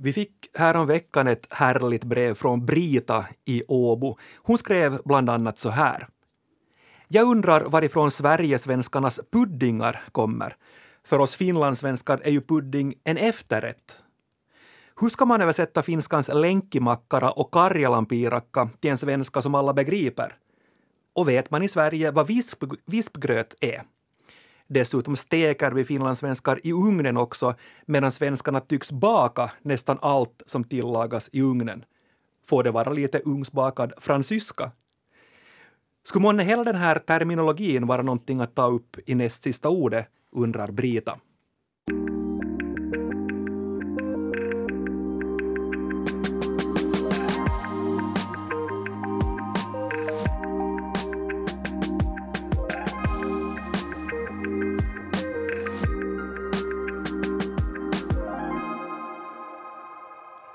Vi fick häromveckan ett härligt brev från Brita i Åbo. Hon skrev bland annat så här. Jag undrar varifrån Sverigesvenskarnas puddingar kommer. För oss finlandssvenskar är ju pudding en efterrätt. Hur ska man översätta finskans länkimakkara och karjalanpiirakka till en svenska som alla begriper? Och vet man i Sverige vad visp, vispgröt är? Dessutom steker vi finlandssvenskar i ugnen också, medan svenskarna tycks baka nästan allt som tillagas i ugnen. Får det vara lite ugnsbakad fransyska? Skulle månne hela den här terminologin vara någonting att ta upp i näst sista ordet, undrar Brita.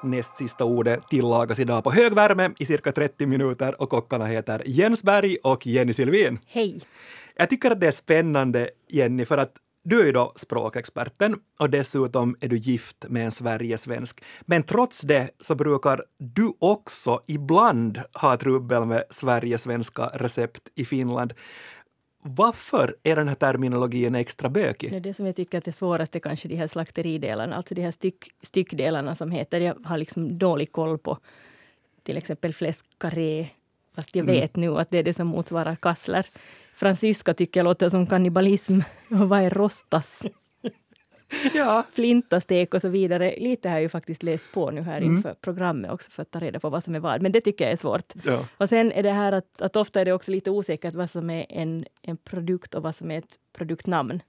Näst sista ordet tillagas idag på hög värme i cirka 30 minuter och kockarna heter Jens Berg och Jenny Silvin. Hej! Jag tycker att det är spännande, Jenny, för att du är ju då språkexperten och dessutom är du gift med en Sverigesvensk. Men trots det så brukar du också ibland ha trubbel med Sverigesvenska recept i Finland. Varför är den här terminologin extra bökig? Det, är det som jag tycker att det svåraste kanske de här slakteridelarna, alltså de här styck, styckdelarna som heter, jag har liksom dålig koll på till exempel fläskkarré, fast jag mm. vet nu att det är det som motsvarar kassler. Fransyska tycker jag låter som kannibalism. Vad är rostas? ja. Flintastek och så vidare. Lite har jag ju faktiskt läst på nu här mm. inför programmet också för att ta reda på vad som är vad. Men det tycker jag är svårt. Ja. Och sen är det här att, att ofta är det också lite osäkert vad som är en, en produkt och vad som är ett produktnamn.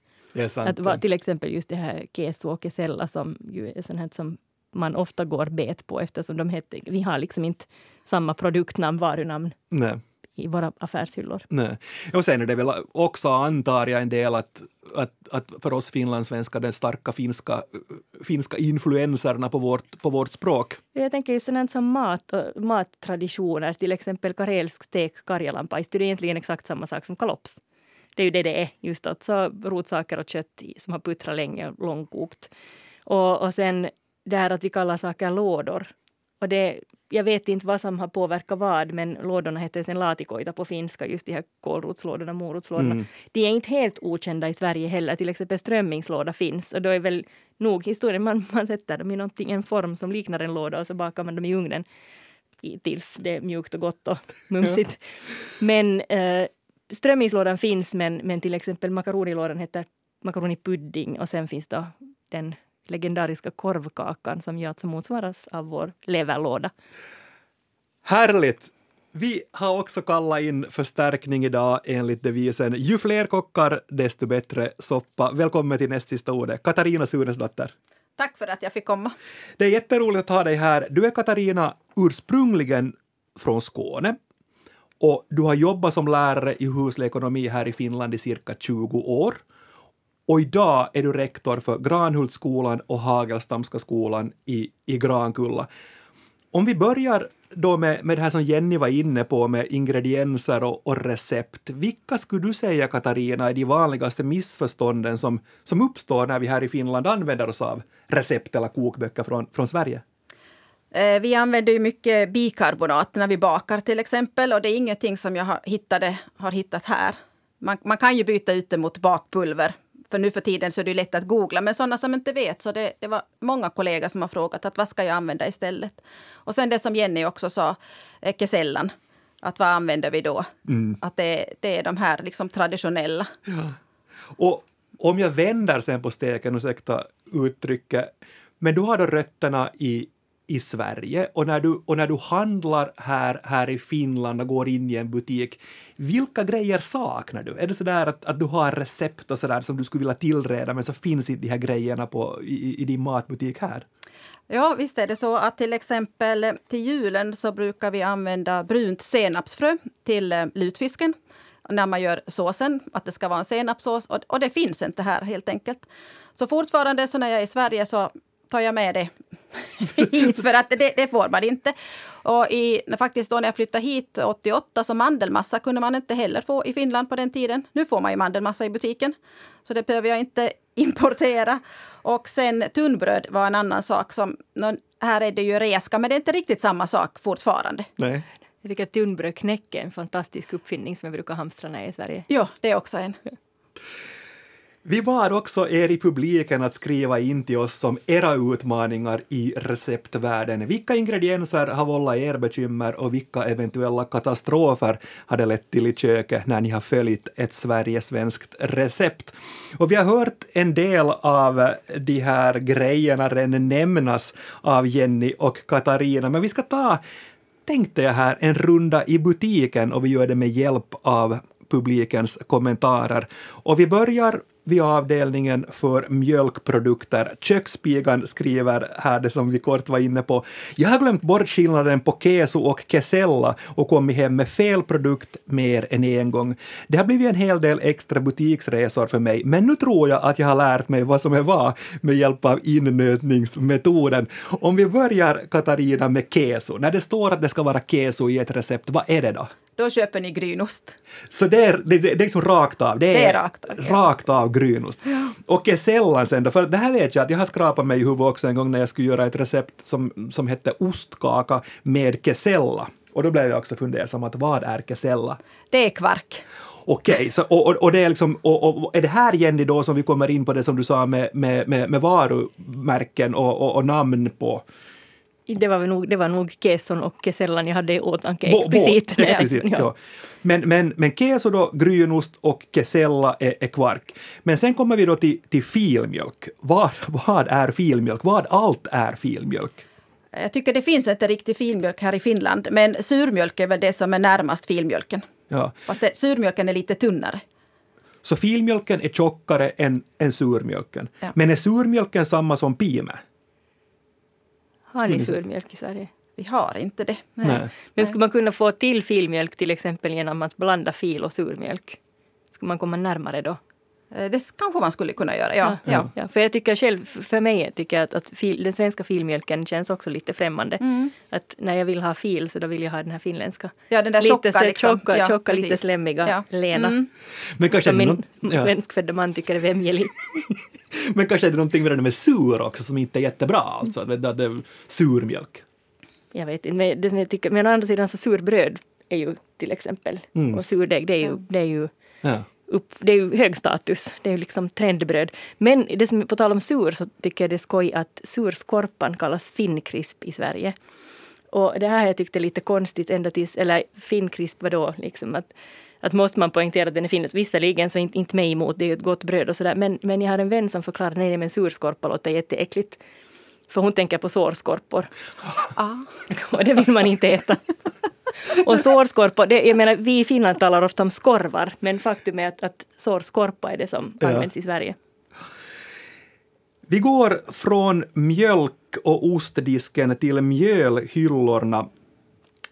Att, till exempel just det här keso och kesella som ju är sånt här som man ofta går bet på eftersom de heter, vi har liksom inte samma produktnamn, varunamn. Nej i våra affärshyllor. Nej. Och sen är det väl också, antar jag, en del att, att, att för oss finlandssvenskar, den starka finska, finska influenserna på vårt, på vårt språk. Jag tänker just sådant som mat och mattraditioner, till exempel karelsk stek, karjalanpajs, det är egentligen exakt samma sak som kalops. Det är ju det det är, just alltså rotsaker och kött som har puttrat länge och långkokt. Och, och sen det här att vi kallar saker lådor. Och det, jag vet inte vad som har påverkat vad, men lådorna heter sen latikoita på finska, just de här kålrotslådorna, morotslådorna. Mm. De är inte helt okända i Sverige heller. Till exempel strömmingslåda finns och då är väl nog historien, man, man sätter dem i någonting, en form som liknar en låda och så bakar man dem i ugnen tills det är mjukt och gott och mumsigt. Men äh, strömmingslådan finns, men, men till exempel makaronilådan heter makaronipudding och sen finns då den legendariska korvkakan som ju alltså motsvaras av vår leverlåda. Härligt! Vi har också kallat in förstärkning idag enligt devisen ju fler kockar, desto bättre soppa. Välkommen till näst sista ordet, Katarina Sunesdotter. Tack för att jag fick komma. Det är jätteroligt att ha dig här. Du är Katarina ursprungligen från Skåne och du har jobbat som lärare i huslig ekonomi här i Finland i cirka 20 år. Och idag är du rektor för Granhultsskolan och Hagelstamska skolan i, i Grankulla. Om vi börjar då med, med det här som Jenny var inne på med ingredienser och, och, recept. Vilka skulle du säga, Katarina, är de vanligaste missförstånden som, som uppstår när vi här i Finland använder oss av recept eller kokböcker från, från Sverige? Eh, vi använder ju mycket bikarbonat när vi bakar till exempel och det är ingenting som jag har, hittade, har hittat här. Man, man kan ju byta ut det mot bakpulver för nu för tiden så är det lätt att googla, men sådana som inte vet, så det, det var många kollegor som har frågat att vad ska jag använda istället? Och sen det som Jenny också sa, eh, kesellan. Att vad använder vi då? Mm. Att det, det, är de här liksom traditionella. Ja. Och om jag vänder sen på steken, ursäkta uttrycket, men du har då rötterna i i Sverige och när du, och när du handlar här, här i Finland och går in i en butik, vilka grejer saknar du? Är det så där att, att du har recept och så där som du skulle vilja tillreda men så finns inte de här grejerna på, i, i din matbutik här? Ja, visst är det så att till exempel till julen så brukar vi använda brunt senapsfrö till eh, lutfisken när man gör såsen, att det ska vara en senapssås. Och, och det finns inte här helt enkelt. Så fortfarande så när jag är i Sverige så tar jag med det hit, för att det, det, får man inte. Och i, faktiskt då när jag flyttade hit 88 så mandelmassa kunde man inte heller få i Finland på den tiden. Nu får man ju mandelmassa i butiken, så det behöver jag inte importera. Och sen tunnbröd var en annan sak som, här är det ju reska, men det är inte riktigt samma sak fortfarande. Nej. Jag tycker att tunnbrödknäcke är en fantastisk uppfinning som jag brukar hamstra när jag är i Sverige. Ja, det är också en. Vi bad också er i publiken att skriva in till oss om era utmaningar i receptvärlden. Vilka ingredienser har vållat er bekymmer och vilka eventuella katastrofer har det lett till i köket när ni har följt ett sverigesvenskt recept? Och vi har hört en del av de här grejerna redan nämnas av Jenny och Katarina, men vi ska ta tänkte jag här en runda i butiken och vi gör det med hjälp av publikens kommentarer. Och vi börjar vid avdelningen för mjölkprodukter. Kökspigan skriver här det som vi kort var inne på. Jag har glömt bort skillnaden på keso och kesella och kommit hem med fel produkt mer än en gång. Det har blivit en hel del extra butiksresor för mig, men nu tror jag att jag har lärt mig vad som är vad med hjälp av innötningsmetoden. Om vi börjar, Katarina, med keso. När det står att det ska vara keso i ett recept, vad är det då? Då köper ni grynost. Så det är, det, det är liksom rakt av? Det är, det är rakt av. Rakt av grynost. Ja. Och sällan sen då, för det här vet jag att jag har skrapat mig i huvudet också en gång när jag skulle göra ett recept som, som hette ostkaka med kesella. Och då blev jag också fundersam att vad är kesella? Det är kvark. Okej, okay, och, och, och, det är liksom, och, och, är det här Jenny då som vi kommer in på det som du sa med, med, med, med varumärken och, och namn på det var, nog, det var nog Kesson och Kesellan jag hade i åtanke explicit. Bo, bo, explicit ja. ja. Men, men, men keso då, grynost och kesella är, är kvark. Men sen kommer vi då till, till filmjölk. Vad, vad är filmjölk? Vad allt är filmjölk? Jag tycker det finns inte riktig filmjölk här i Finland, men surmjölk är väl det som är närmast filmjölken. Ja. Fast det, surmjölken är lite tunnare. Så filmjölken är tjockare än, än surmjölken. Ja. Men är surmjölken samma som pime? Har ni surmjölk i Sverige? Vi har inte det. Nej. Nej. Men skulle man kunna få till filmjölk till exempel genom att blanda fil och surmjölk? Skulle man komma närmare då? Eh, det kanske man skulle kunna göra, ja. ja. ja. ja för jag tycker själv, för mig tycker jag att, att fil, den svenska filmjölken känns också lite främmande. Mm. Att när jag vill ha fil så då vill jag ha den här finländska. Ja, den där lite tjocka, så, liksom. tjocka, ja, tjocka lite slemmiga, ja. lena. Mm. Men kanske Som min någon, ja. svenskfödda man tycker är vämjelig. Men kanske är det någonting med det med sur också som inte är jättebra, alltså, att det är surmjölk. Jag vet inte, men, det som jag tycker, men å andra sidan så surbröd är ju till exempel, mm. och surdeg det är ju, det är ju ja upp, det är ju hög status, det är ju liksom trendbröd. Men det som, på tal om sur så tycker jag det är skoj att surskorpan kallas finnkrisp i Sverige. Och det här har jag tyckt är lite konstigt ända tills, eller finnkrisp vadå, liksom att, att måste man poängtera att den är finländsk. Visserligen så inte, inte mig emot, det är ju ett gott bröd och sådär, men, men jag har en vän som förklarar nej men surskorpa låter jätteäckligt. För hon tänker på sårskorpor. Ah. och det vill man inte äta. Och sårskorpa, det, jag menar vi i Finland talar ofta om skorvar, men faktum är att, att sårskorpa är det som ja. används i Sverige. Vi går från mjölk och ostdisken till mjölhyllorna.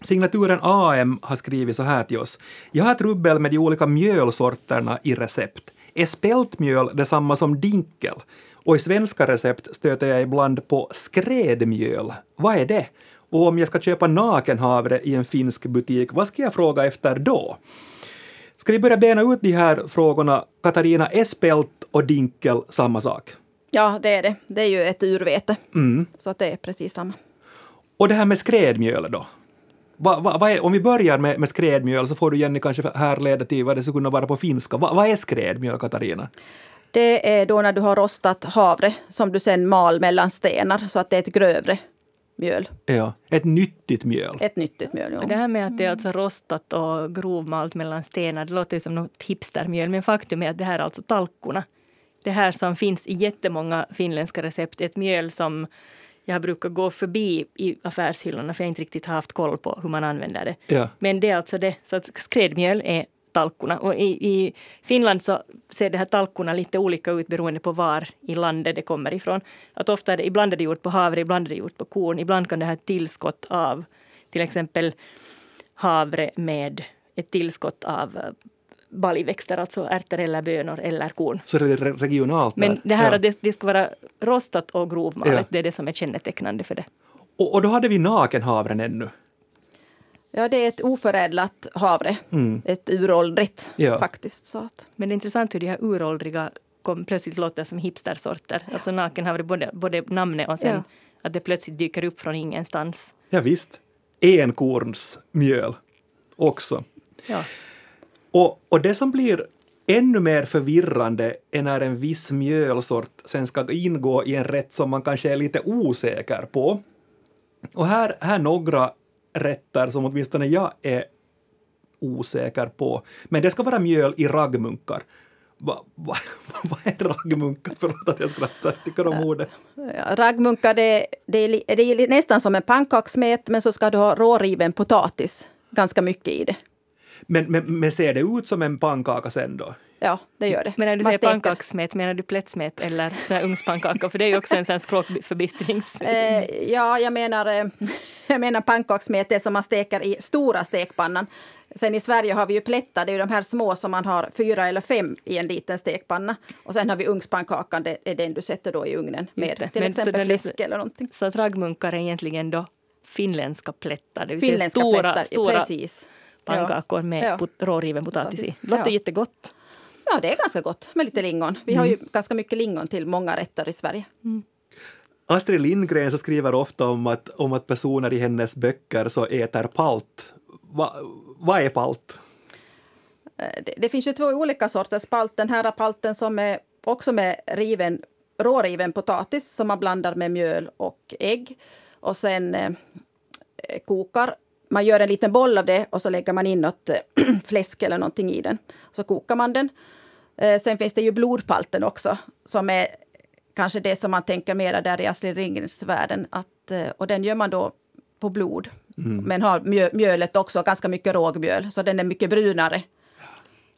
Signaturen AM har skrivit så här till oss. Jag har trubbel med de olika mjölsorterna i recept. Är spältmjöl detsamma som dinkel? Och i svenska recept stöter jag ibland på skrädmjöl. Vad är det? Och om jag ska köpa nakenhavre i en finsk butik, vad ska jag fråga efter då? Ska vi börja bena ut de här frågorna? Katarina, är spält och dinkel samma sak? Ja, det är det. Det är ju ett urvete. Mm. Så att det är precis samma. Och det här med skrädmjöl då? Va, va, va är, om vi börjar med, med skrädmjöl så får du Jenny kanske härleda till vad det skulle kunna vara på finska. Va, vad är skrädmjöl, Katarina? Det är då när du har rostat havre som du sen mal mellan stenar så att det är ett grövre mjöl. Ja, ett nyttigt mjöl. Ett nyttigt mjöl, ja. Det här med att det är alltså rostat och grovmalt mellan stenar, det låter ju som något hipstermjöl, men faktum är att det här är alltså talkona. Det här som finns i jättemånga finländska recept, ett mjöl som jag brukar gå förbi i affärshyllorna för jag inte riktigt har haft koll på hur man använder det. Ja. Men det är alltså det, så att skrädmjöl är talkorna. Och i, i, Finland så ser de här talkorna lite olika ut beroende på var i landet det kommer ifrån. Att ofta är det, ibland är det gjort på havre, ibland är det gjort på korn. Ibland kan det ett tillskott av till exempel havre med ett tillskott av baljväxter, alltså ärtor eller bönor eller korn. Så det är re- regionalt Men där. det här Ja. att det, det ska vara rostat och grovmalet, Ja. det är det som är kännetecknande för det. Och, och då hade vi nakenhavren ännu. Ja, det är ett oförädlat havre. Ett uråldrigt Ja. faktiskt. Så att. Men det är intressant hur de här uråldriga kom, plötsligt låter som hipstersorter. Alltså nakenhavre, både, både namnet och sen Ja. att det plötsligt dyker upp från ingenstans. Ja, visst. Enkornsmjöl också. Ja. Och, och det som blir ännu mer förvirrande är när en viss mjölsort sen ska ingå i en rätt som man kanske är lite osäker på. Och här, här några rätter som åtminstone jag är osäker på. Men det ska vara mjöl i raggmunkar. Va, va, vad är raggmunkar? Förlåt att jag skrattar. Tycker om ordet. Raggmunkar, det, det, är, det är nästan som en pannkakssmet, men så ska du ha råriven potatis. Ganska mycket i det. Men, men, men ser det ut som en pannkaka sen då? Ja, det gör det. Men när du Man säger steker. pannkakssmet, menar du plättsmet eller här ugnspannkaka? För det är ju också en sån här språkförbistrings... Eh, ja, jag menar, eh, jag menar pannkakssmet, det som man steker i stora stekpannan. Sen i Sverige har vi ju plättar, det är ju de här små som man har fyra eller fem i en liten stekpanna. Och sen har vi ugnspannkakan, det är den du sätter då i ugnen med till Men exempel fläsk eller någonting. Så raggmunkar är egentligen då finländska plättar, det vill säga stora, plättar, stora precis. pannkakor med Ja. pot- råriven potatis i. Det låter Ja. jättegott. Ja, det är ganska gott med lite lingon. Vi har ju ganska mycket lingon till många rätter i Sverige. Astrid Lindgren så skriver ofta om att, om att personer i hennes böcker så äter palt. Va, vad är palt? Eh, Det, det finns ju två olika sorters palt. Den här palten som är också med riven, råriven potatis som man blandar med mjöl och ägg. Och sen eh, kokar. Man gör en liten boll av det och så lägger man in något fläsk eller någonting i den. Så kokar man den. Eh, sen finns det ju blodpalten också som är kanske det som man tänker mera där i Astrid Lindgrens världen. Att, eh, och den gör man då på blod. Men har mjö, mjölet också, ganska mycket rågmjöl. Så den är mycket brunare.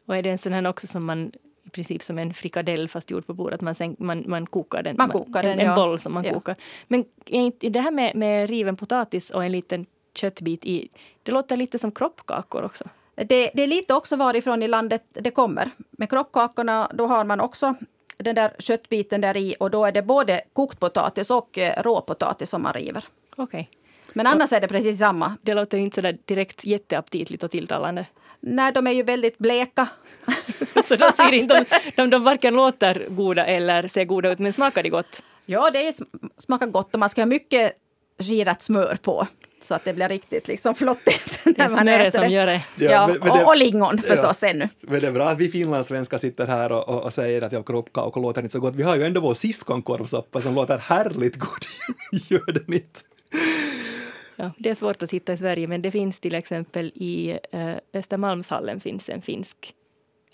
Och är det en sån här också som man i princip som en frikadell fast gjord på bordet, man, sen, man, man kokar den. Man kokar en, den, En ja. boll som man Ja. kokar. Men är inte det här med, med riven potatis och en liten köttbit i, det låter lite som kroppkakor också. Det, det är lite också varifrån i landet det kommer. Med kroppkakorna då har man också den där köttbiten där i och då är det både kokt potatis och eh, råpotatis som man river. Okej. Men annars är det precis samma. Det låter inte sådär direkt jätteaptitligt och tilltalande. Nej, de är ju väldigt bleka. Så de, ser inte, de, de, de varken låter goda eller ser goda ut, men smakar de gott? Ja, det är, sm- smakar gott och man ska ha mycket skirat smör på så att det blir riktigt liksom flottigt. Det är när man smöret äter som det. gör det. Ja, Ja, men- men och, det- och lingon förstås ännu. Men det är bra att vi finlandssvenskar sitter här och, och, och säger att ja, kroppkakor låter inte så gott. Vi har ju ändå vår siskonkorvsoppa som låter härligt god. Gör den inte? Ja, det är svårt att hitta i Sverige, men det finns till exempel i eh, Östermalmshallen finns en finsk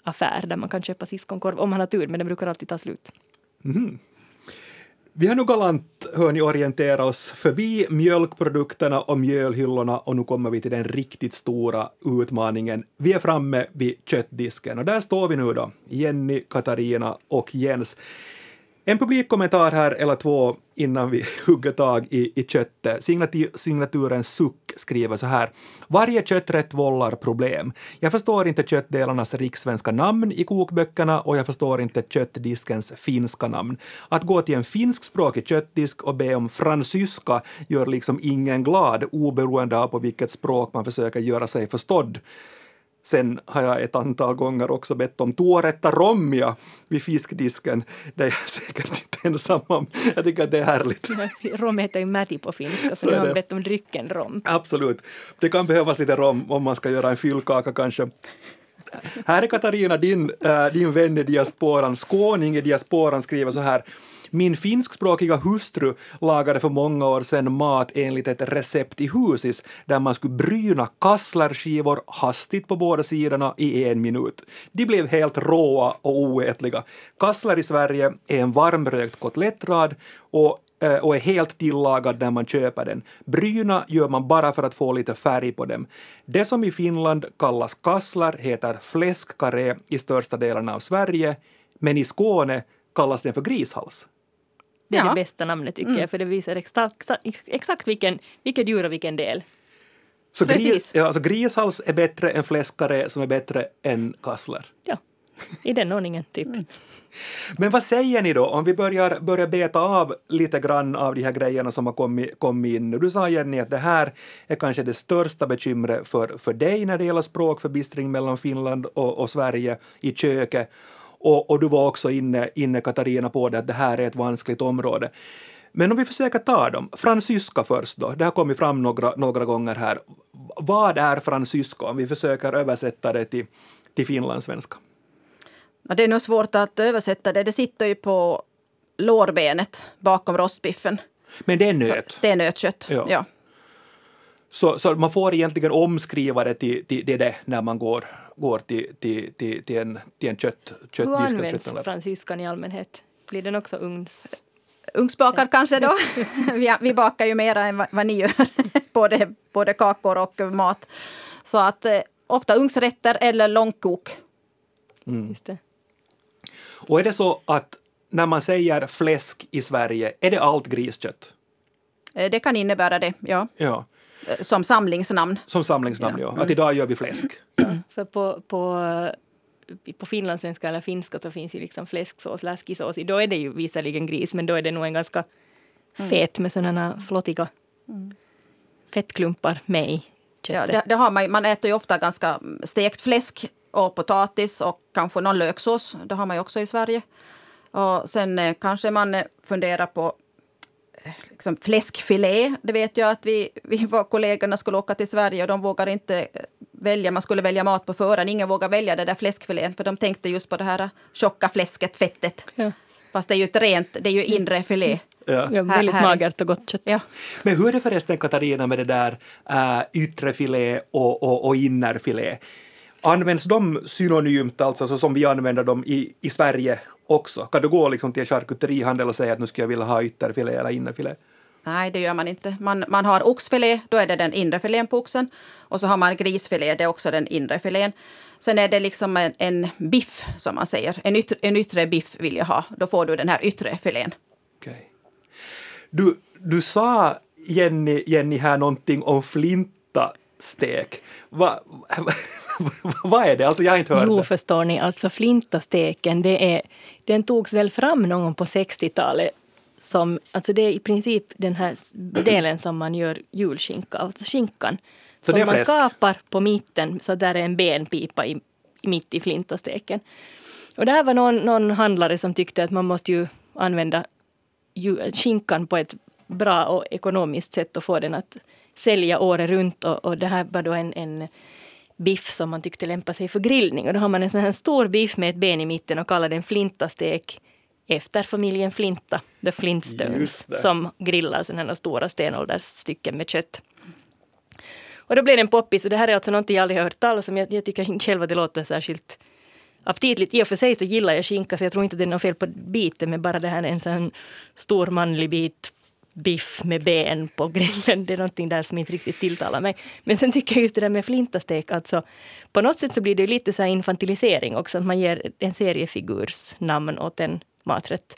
affär där man kan köpa siskonkorv om man har tur, men den brukar alltid ta slut. Vi har nu galant hörni, orienterat oss förbi mjölkprodukterna och mjölhyllorna och nu kommer vi till den riktigt stora utmaningen. Vi är framme vid köttdisken och där står vi nu då, Jenny, Katarina och Jens. En publikkommentar här eller två innan vi hugger tag i, i köttet. Signati- signaturen Suck skriver så här. Varje kötträtt vållar problem. Jag förstår inte köttdelarnas rikssvenska namn i kokböckerna och jag förstår inte köttdiskens finska namn. Att gå till en finskspråkig köttdisk och be om fransyska gör liksom ingen glad oberoende av på vilket språk man försöker göra sig förstådd. Sen har jag ett antal gånger också bett om tuoretta rommia vid fiskdisken. Det är jag säkert inte ensam om. Jag tycker att det är härligt. Rom heter ju mäti på finska, så, Så nu har bett om drycken rom. Absolut. Det kan behövas lite rom om man ska göra en fyllkaka kanske. Här är Katarina, din, äh, din vän i diasporan, skåning i diasporan, skriver så här. Min finskspråkiga hustru lagade för många år sedan mat enligt ett recept i husis där man skulle bryna kasslerskivor hastigt på båda sidorna i en minut. De blev helt råa och oätliga. Kassler i Sverige är en varmrökt kotlettrad och eh, och är helt tillagad när man köper den. Bryna gör man bara för att få lite färg på dem. Det som i Finland kallas kassler heter fläskkarré i största delen av Sverige, men i Skåne kallas den för grishals. Det är Ja. det bästa namnet tycker jag, för det visar exakt, exakt vilken, vilket djur och vilken del. Så gris, ja, alltså grishals är bättre än fläskare som är bättre än kassler. Ja, i den ordningen typ. Men vad säger ni då om vi börjar, börjar beta av lite grann av de här grejerna som har kommit, kommit in nu? Du sa Jenny att det här är kanske det största bekymret för, för dig när det gäller språkförbistring mellan Finland och, och Sverige i köket. Och, och du var också inne, inne, Katarina, på det att det här är ett vanskligt område. Men om vi försöker ta dem. Fransyska först då. Det har kommit fram några, några gånger här. Vad är fransyska om vi försöker översätta det till, till finlandssvenska? Det är nog svårt att översätta det. Det sitter ju på lårbenet bakom rostbiffen. Men det är Så nöt. det är nötkött. Ja. Ja. Så, så man får egentligen omskriva det till, till, till det när man går, går till, till, till, till en, till en kött, Hur köttdisk. eller används kötthandlare. fransyskan i allmänhet? Blir den också ugns... Ugnsbakar kanske då. vi, vi bakar ju mera än vad, vad ni gör. både, både kakor och mat. Så att eh, ofta ugnsrätter eller långkok. Just det. Och är det så att när man säger fläsk i Sverige, är det allt griskött? Eh, det kan innebära det, ja. Ja, Som samlingsnamn. som samlingsnamn, ja. Mm. Att idag gör vi fläsk. För på, på, på finlandssvenska eller finska så finns ju liksom fläsksås, läskisås. Då är det ju visserligen gris, men då är det nog en ganska Mm. fet med sådana flottiga fettklumpar med i Ja, köttet. det, det har man, man äter ju ofta ganska stekt fläsk och potatis och kanske någon löksås. Det har man ju också i Sverige. Och sen eh, kanske man eh, funderar på eh, liksom fläskfilé. Det vet jag att vi, vi var kollegorna skulle åka till Sverige och de vågar inte välja. Man skulle välja mat på förhand. Ingen vågar välja det där fläskfilén för de tänkte just på det här tjocka fläsket, fettet. Ja. Fast det är ju ett rent, det är ju inre filé. Ja. Ja, väldigt här är- magert och gott kött. Ja. Men hur är det förresten, Katarina, med det där äh, yttre filé och, och, och innerfilé? Används de synonymt, alltså så som vi använder dem i, i Sverige också? Kan du gå liksom till en charkuterihandel och säga att nu skulle jag vilja ha ytterfilé eller innerfilé? Nej, det gör man inte. Man, man har oxfilé, då är det den inre filén på oxen. Och så har man grisfilé, det är också den inre filén. Sen är det liksom en, en biff, som man säger. En yttre, en yttre biff vill jag ha. Då får du den här yttre filén. Okej. Du, du sa, Jenny, Jenny, här någonting om flintastek. Va, vad är det? Alltså jag har inte hört Jo, det. förstår ni, alltså flintasteken, det är, den togs väl fram någon gång på 60-talet som, alltså det är i princip den här delen som man gör julskinka av, alltså skinkan. Så som man kapar på mitten, så där är en benpipa i, i mitt i flintasteken. Och det här var någon, någon handlare som tyckte att man måste ju använda skinkan på ett bra och ekonomiskt sätt och få den att sälja året runt. Och, och det här var då en, en biff som man tyckte lämpade sig för grillning. Och då har man en sån här stor biff med ett ben i mitten och kallar den flintastek efter familjen Flinta, The Flintstones, som grillar sådana här stora stenåldersstycken med kött. Och då blev den poppis och det här är alltså någonting jag aldrig har hört talas om. Jag, jag tycker själv att det låter särskilt aptitligt. I och för sig så gillar jag skinka så jag tror inte det är något fel på biten men bara det här är en sån stor manlig bit biff med ben på grillen. Det är någonting där som inte riktigt tilltalar mig. Men sen tycker jag just det där med flintastek, alltså på något sätt så blir det lite så här infantilisering också, att man ger en seriefigurs namn åt en maträtt.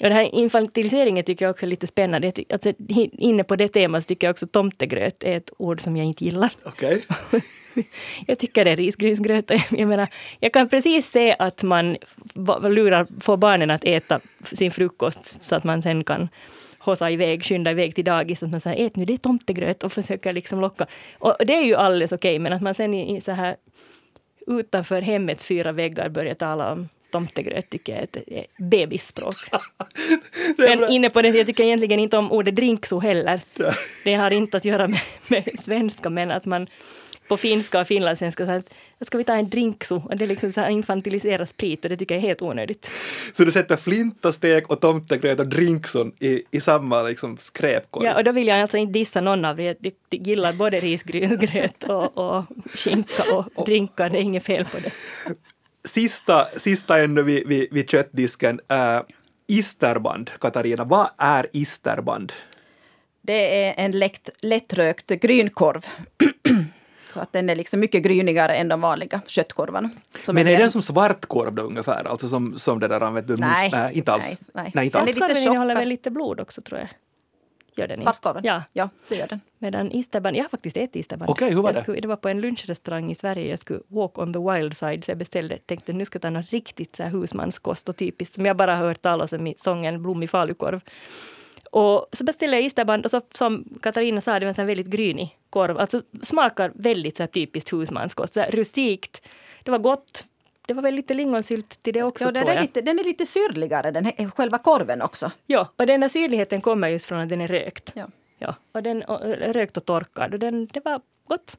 Och det här infantiliseringen tycker jag också är lite spännande. Alltså, inne på det temat tycker jag också tomtegröt är ett ord som jag inte gillar. Okej. Jag tycker det är risgrynsgröt. Jag, menar, jag kan precis se att man lurar, får barnen att äta sin frukost så att man sen kan hossa iväg, skynda iväg till dagis. Att man säger ät nu, det är tomtegröt och försöker liksom locka. Och det är ju alldeles okej, men att man sen i, i så här utanför hemmets fyra väggar börjar tala om tomtegröt tycker jag är ett är bebisspråk. Men inne på det, jag tycker egentligen inte om ordet drinkso heller. Det har inte att göra med, med svenska, men att man på finska och finlandssvenska säger att ska vi ta en drinkso? Och det är liksom så här infantilisera sprit och det tycker jag är helt onödigt. Så du sätter flintastek och tomtegröt och drinkson i, i samma liksom skräpkorg? Ja, och då vill jag alltså inte dissa någon av er. Jag gillar både risgrynsgröt och, och skinka och drinkar. Det är inget fel på det. Sista, sista ännu vid, vid, vid köttdisken. Uh, isterband, Katarina. Vad är isterband? Det är en lätt, lättrökt grynkorv. Så att den är liksom mycket grynigare än de vanliga köttkorvarna. Men är den som svartkorv då ungefär? Alltså som, som det där använder? Nej. nej, inte alls. Nej, nej. nej inte Den är lite innehåller väl lite blod också tror jag. Gör den Svartkorven? Ja. ja, det gör den. Medan isterband, jag har faktiskt ätit isterband. Okej, hur var jag det? Skulle, det var på en lunchrestaurang i Sverige. Jag skulle walk on the wild side. Så jag beställde, tänkte nu ska jag ta något riktigt så här husmanskost och typiskt som jag bara hört talas om i sången Blommig falukorv. Och så beställde jag isterband och så, som Katarina sa, det var en väldigt grynig korv. Alltså smakar väldigt så här typiskt husmanskost. Så här rustikt. Det var gott. Det var väl lite lingonsylt till det också Ja, den, är lite, den är lite syrligare, den här, själva korven också. Ja, och den här syrligheten kommer just från att den är rökt. Ja. Ja, och den och, rökt och torkad och den, det var gott.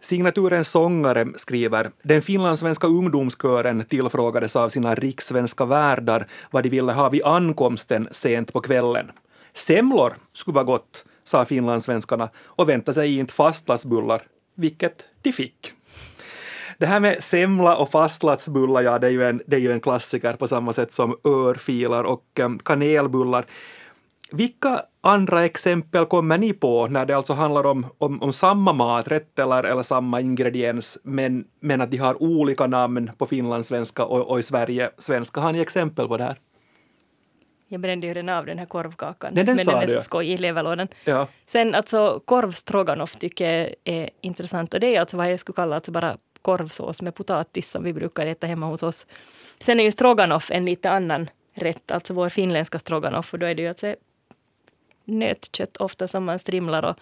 Signaturens sångare skriver den finlandssvenska ungdomskören tillfrågades av sina rikssvenska värdar vad de ville ha vid ankomsten sent på kvällen. Semlor skulle vara gott, sa finlandssvenskarna och väntade sig inte fastlagsbullar, vilket de fick. Det här med semla och fastlagsbullar, ja, det är, ju en, det är ju en klassiker på samma sätt som örfilar och eh, kanelbullar. Vilka andra exempel kommer ni på när det alltså handlar om, om, om samma maträtt eller, eller samma ingrediens men, men att de har olika namn på finlandssvenska och, och i Sverige svenska? Har ni exempel på det här? Jag brände ju redan av den här korvkakan. Nej, den men den är så skoj i leverlådan. Ja. Sen alltså korvstroganoff tycker jag är intressant. Och det är alltså vad jag skulle kalla alltså bara korvsås med potatis som vi brukar äta hemma hos oss. Sen är ju stroganoff en lite annan rätt, alltså vår finländska stroganoff. Och då är det ju alltså nötkött ofta som man strimlar och,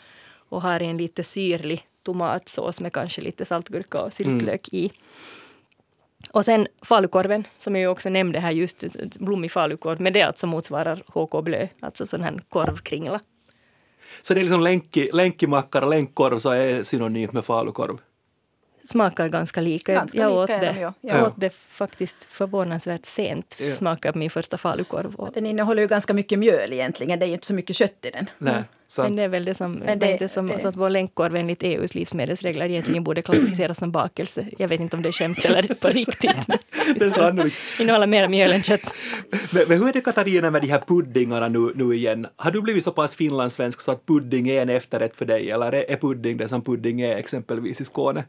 och har i en lite syrlig tomatsås med kanske lite saltgurka och syltlök i. Och sen falukorven, som jag ju också nämnde här just, blommig falukorv, men det alltså motsvarar HK Blö, alltså sån här korvkringla. Så det är liksom länki, länkimackar, länkkorv så är synonymt med falukorv. Smakar ganska lika. Ganska jag lika åt det, de, ja. jag Ja. åt det faktiskt förvånansvärt sent, Ja. smakade min första falukorv. Och, Den innehåller ju ganska mycket mjöl egentligen, det är ju inte så mycket kött i den. Nej, sant. men det är väl det som, Men det, det- inte som det- så att vår länkkorv enligt EUs livsmedelsregler egentligen borde klassificeras som bakelse. Jag vet inte om det är skämt eller på riktigt. men Det är sannolikt. Innehåller mer mjöl än kött. Men, men hur är det Katarina med de här puddingarna nu, nu igen? Har du blivit så pass finlandssvensk så att pudding är en efterrätt för dig eller är, pudding det som pudding är exempelvis i Skåne?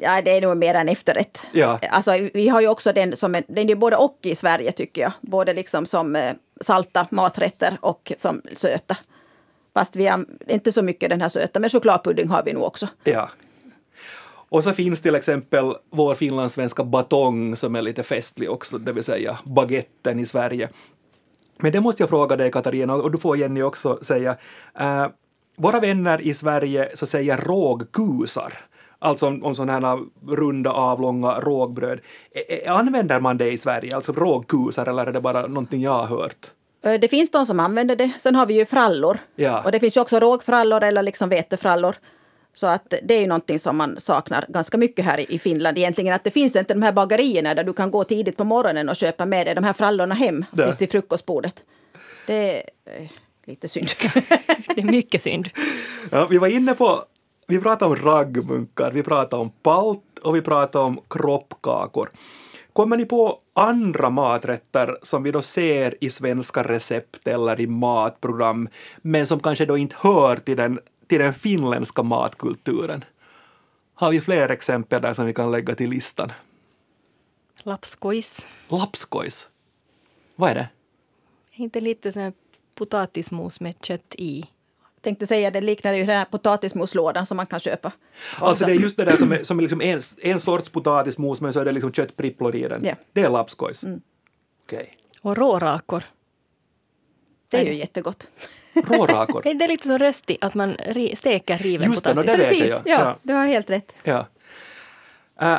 Ja, det är nog mer en efterrätt. Ja. Alltså, vi har ju också den som är, den är både och i Sverige tycker jag. Både liksom som eh, salta maträtter och som söta. Fast vi har inte så mycket den här söta, men chokladpudding har vi nog också. Ja. Och så finns till exempel vår finlandssvenska batong som är lite festlig också, det vill säga baguetten i Sverige. Men det måste jag fråga dig Katarina, och du får Jenny också säga. Eh, våra vänner i Sverige så säger rågkusar, alltså om, om sådana här runda avlånga rågbröd. Ä- ä- använder man det i Sverige, alltså rågkusar, eller är det bara någonting jag har hört? Eh, Det finns de som använder det. Sen har vi ju frallor. Ja. Och det finns ju också rågfrallor eller liksom vetefrallor. Så att det är ju någonting som man saknar ganska mycket här i- Finland egentligen. Att det finns inte de här bagerierna där du kan gå tidigt på morgonen och köpa med dig de här frallorna hem till, till frukostbordet. Det är eh, lite synd. Det är mycket synd. Ja, vi var inne på, vi pratade om raggmunkar, vi pratade om palt och vi pratade om kroppkakor. Kommer ni på andra maträtter som vi då ser i svenska recept eller i matprogram, men som kanske då inte hör till den, till den finländska matkulturen? Har vi fler exempel där som vi kan lägga till listan? Lapskojs. Lapskojs. Vad är det? Inte lite sån potatismos med kött i. Tänkte säga det liknar ju den här potatismoslådan som man kan köpa. Alltså det är just det där som är, som är liksom en, en sorts potatismos men så är det liksom köttpripplor i den. Ja. Det är lapskojs. Okej. Och rårakor. Det är ju jättegott. Rårakor. Är det lite som rösti, att man ri- steker riven Just potatis? och det vet jag, Precis, ja. ja, Ja. du har helt rätt. Ja. Äh,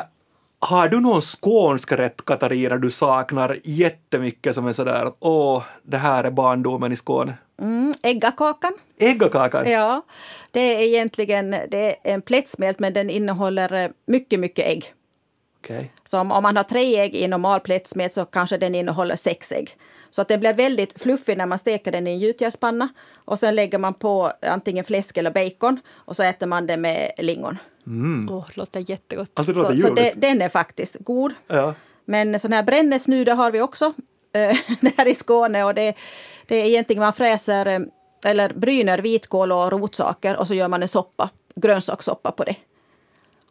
har du någon skånsk rätt, Katarina, du saknar jättemycket som är sådär att åh, det här är barndomen i Skåne? Mm, äggakakan. Äggakakan? Ja, det är egentligen det är en plättsmält men den innehåller eh, mycket, mycket ägg. Okej. Så om, om man har tre ägg i normal plättsmet så kanske den innehåller sex ägg. Så att den blir väldigt fluffig när man steker den i en gjutjärnspanna. Och sen lägger man på antingen fläsk eller bacon och så äter man det med lingon. Åh, låter jättegott. Alltså det låter Så, så det, den är faktiskt god. Ja. Men sån här brännässnude har vi också eh, där i Skåne. Och det, det är egentligen man fräser eh, eller bryner vitkål och rotsaker och så gör man en soppa, grönsakssoppa på det.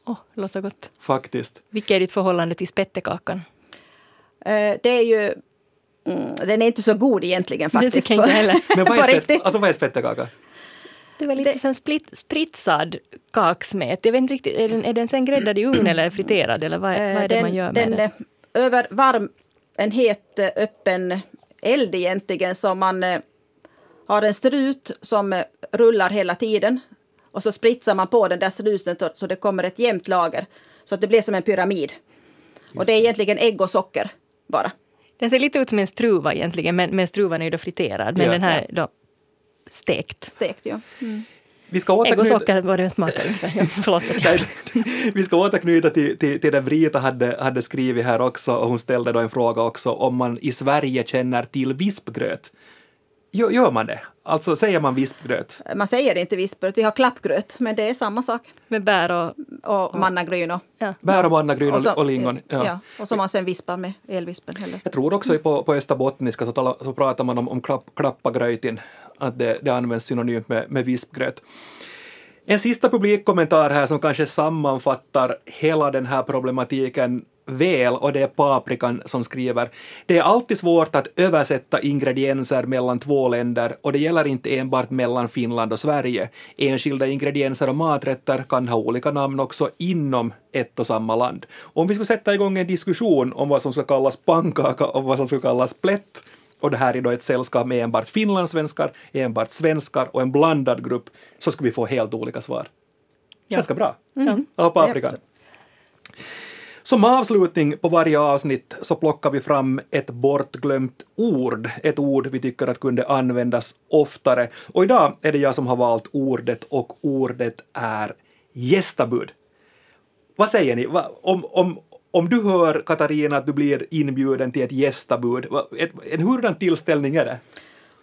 Åh, låter gott. faktiskt. Vilket är ditt förhållande till spettekakan? Eh, Det är ju... Mm, den är inte så god egentligen faktiskt. Det tycker jag inte heller. Men vad är, spett, alltså, vad är spettekaka? Det väl lite Det- sen split, spritsad kaksmet. Jag vet inte riktigt, är den, är den sen gräddad i ugn eller friterad? Eller vad, är- vad är det Eh, den, man gör med den, den? Över varm, en het eh, öppen eld egentligen, så man eh, har en strut som eh, rullar hela tiden. Och så spritsar man på den där struten så- det kommer ett jämnt lager. Så att det blir som en pyramid. och det är egentligen ägg och socker bara. Den ser lite ut som en struva egentligen, men, men struvan är ju då friterad. Men Ja. den här är då stekt. Stekt, ja. Vi ska återknyta, var ungefär. Vi ska återknyta till, till, till det Brita hade, hade skrivit här också och hon ställde då en fråga också om man i Sverige känner till vispgröt. Gör, gör man det? Alltså säger man vispgröt? Man säger inte vispgröt, vi har klappgröt, men det är samma sak. Med bär och... Och mannagryn och, Ja. Bär och mannagryn och, och lingon. Ja. ja. och som man sen vispar med elvispen. Heller. Jag tror också på, på österbottniska så, tala, så pratar man om, om klapp, klappagrötin, att det, det används synonymt med, med vispgröt. En sista publikkommentar här som kanske sammanfattar hela den här problematiken väl och det är Paprikan som skriver. Det är alltid svårt att översätta ingredienser mellan två länder och det gäller inte enbart mellan Finland och Sverige. Enskilda ingredienser och maträtter kan ha olika namn också inom ett och samma land. Om vi skulle sätta igång en diskussion om vad som ska kallas pannkaka och vad som ska kallas plätt och det här är då ett sällskap med enbart finlandssvenskar, enbart svenskar och en blandad grupp, så skulle vi få helt olika svar. Ja. Ganska bra. Ja. Av paprikan. Ja, som avslutning på varje avsnitt så plockar vi fram ett bortglömt ord, ett ord vi tycker att kunde användas oftare. Och idag är det jag som har valt ordet och ordet är gästabud. Vad säger ni? Om, om, om du hör, Katarina, att du blir inbjuden till ett gästabud, en hurdan tillställning är det?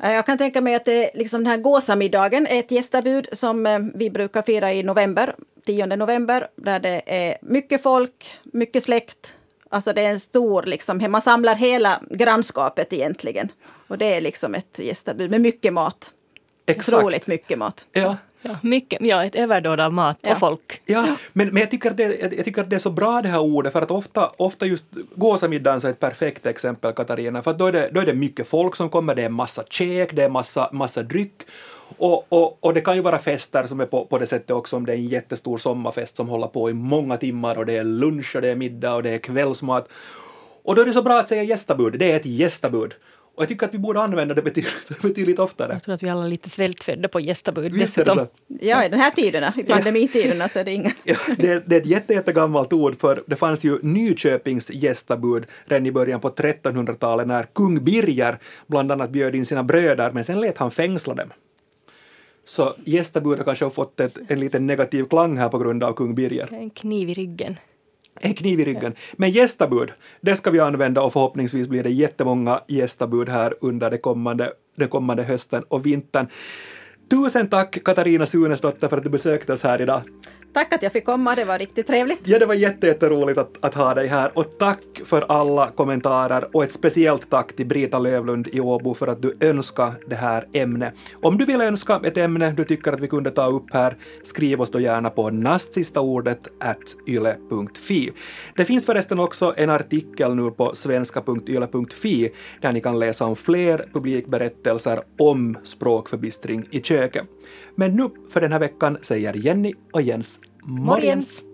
Eh, Jag kan tänka mig att det, liksom den här gåsamiddagen är ett gästabud som eh, vi brukar fira i november, 10 november, där det är mycket folk, mycket släkt. Alltså det är en stor, liksom, man samlar hela grannskapet egentligen. Och det är liksom ett gästabud med mycket mat. Exakt. Otroligt mycket mat. Ja. Ja, mycket, ja, ett överdåd av mat Ja. och folk. Ja, men, men jag, tycker att det, jag, jag tycker att det är så bra det här ordet för att ofta, ofta just gåsamiddagen så är ett perfekt exempel Katarina för att då är, det, då är det mycket folk som kommer, det är massa käk, det är massa, massa dryck och, och, och det kan ju vara fester som är på, på det sättet också om det är en jättestor sommarfest som håller på i många timmar och det är lunch och det är middag och det är kvällsmat och då är det så bra att säga gästabud, det är ett gästabud. Och jag tycker att vi borde använda det betydligt, betydligt oftare. Jag tror att vi alla är lite svältfödda på gästabud Visst är det dessutom. så? Ja, i den här tiderna, i pandemitiderna, så är det inga... Ja, det, det är ett jätte, jättegammalt ord för det fanns ju Nyköpings gästabud redan i början på 1300-talet när kung Birger bland annat bjöd in sina bröder men sen lät han fängsla dem. Så gästabud har kanske fått ett, en liten negativ klang här på grund av kung Birger. En kniv i ryggen. En kniv i ryggen. Men gästabud, det ska vi använda och förhoppningsvis blir det jättemånga gästabud här under det kommande, den kommande hösten och vintern. Tusen tack Katarina Sunesdotter för att du besökte oss här idag. Tack att jag fick komma, det var riktigt trevligt. Ja, det var jätteroligt att, att ha dig här och tack för alla kommentarer och ett speciellt tack till Brita Lövlund i Åbo för att du önskar det här ämnet. Om du vill önska ett ämne du tycker att vi kunde ta upp här, skriv oss då gärna på nastsistaordet at yle.fi. Det finns förresten också en artikel nu på svenska.yle.fi där ni kan läsa om fler publikberättelser om språkförbistring i köket. Men nu för den här veckan säger Jenny och Jens Morjens!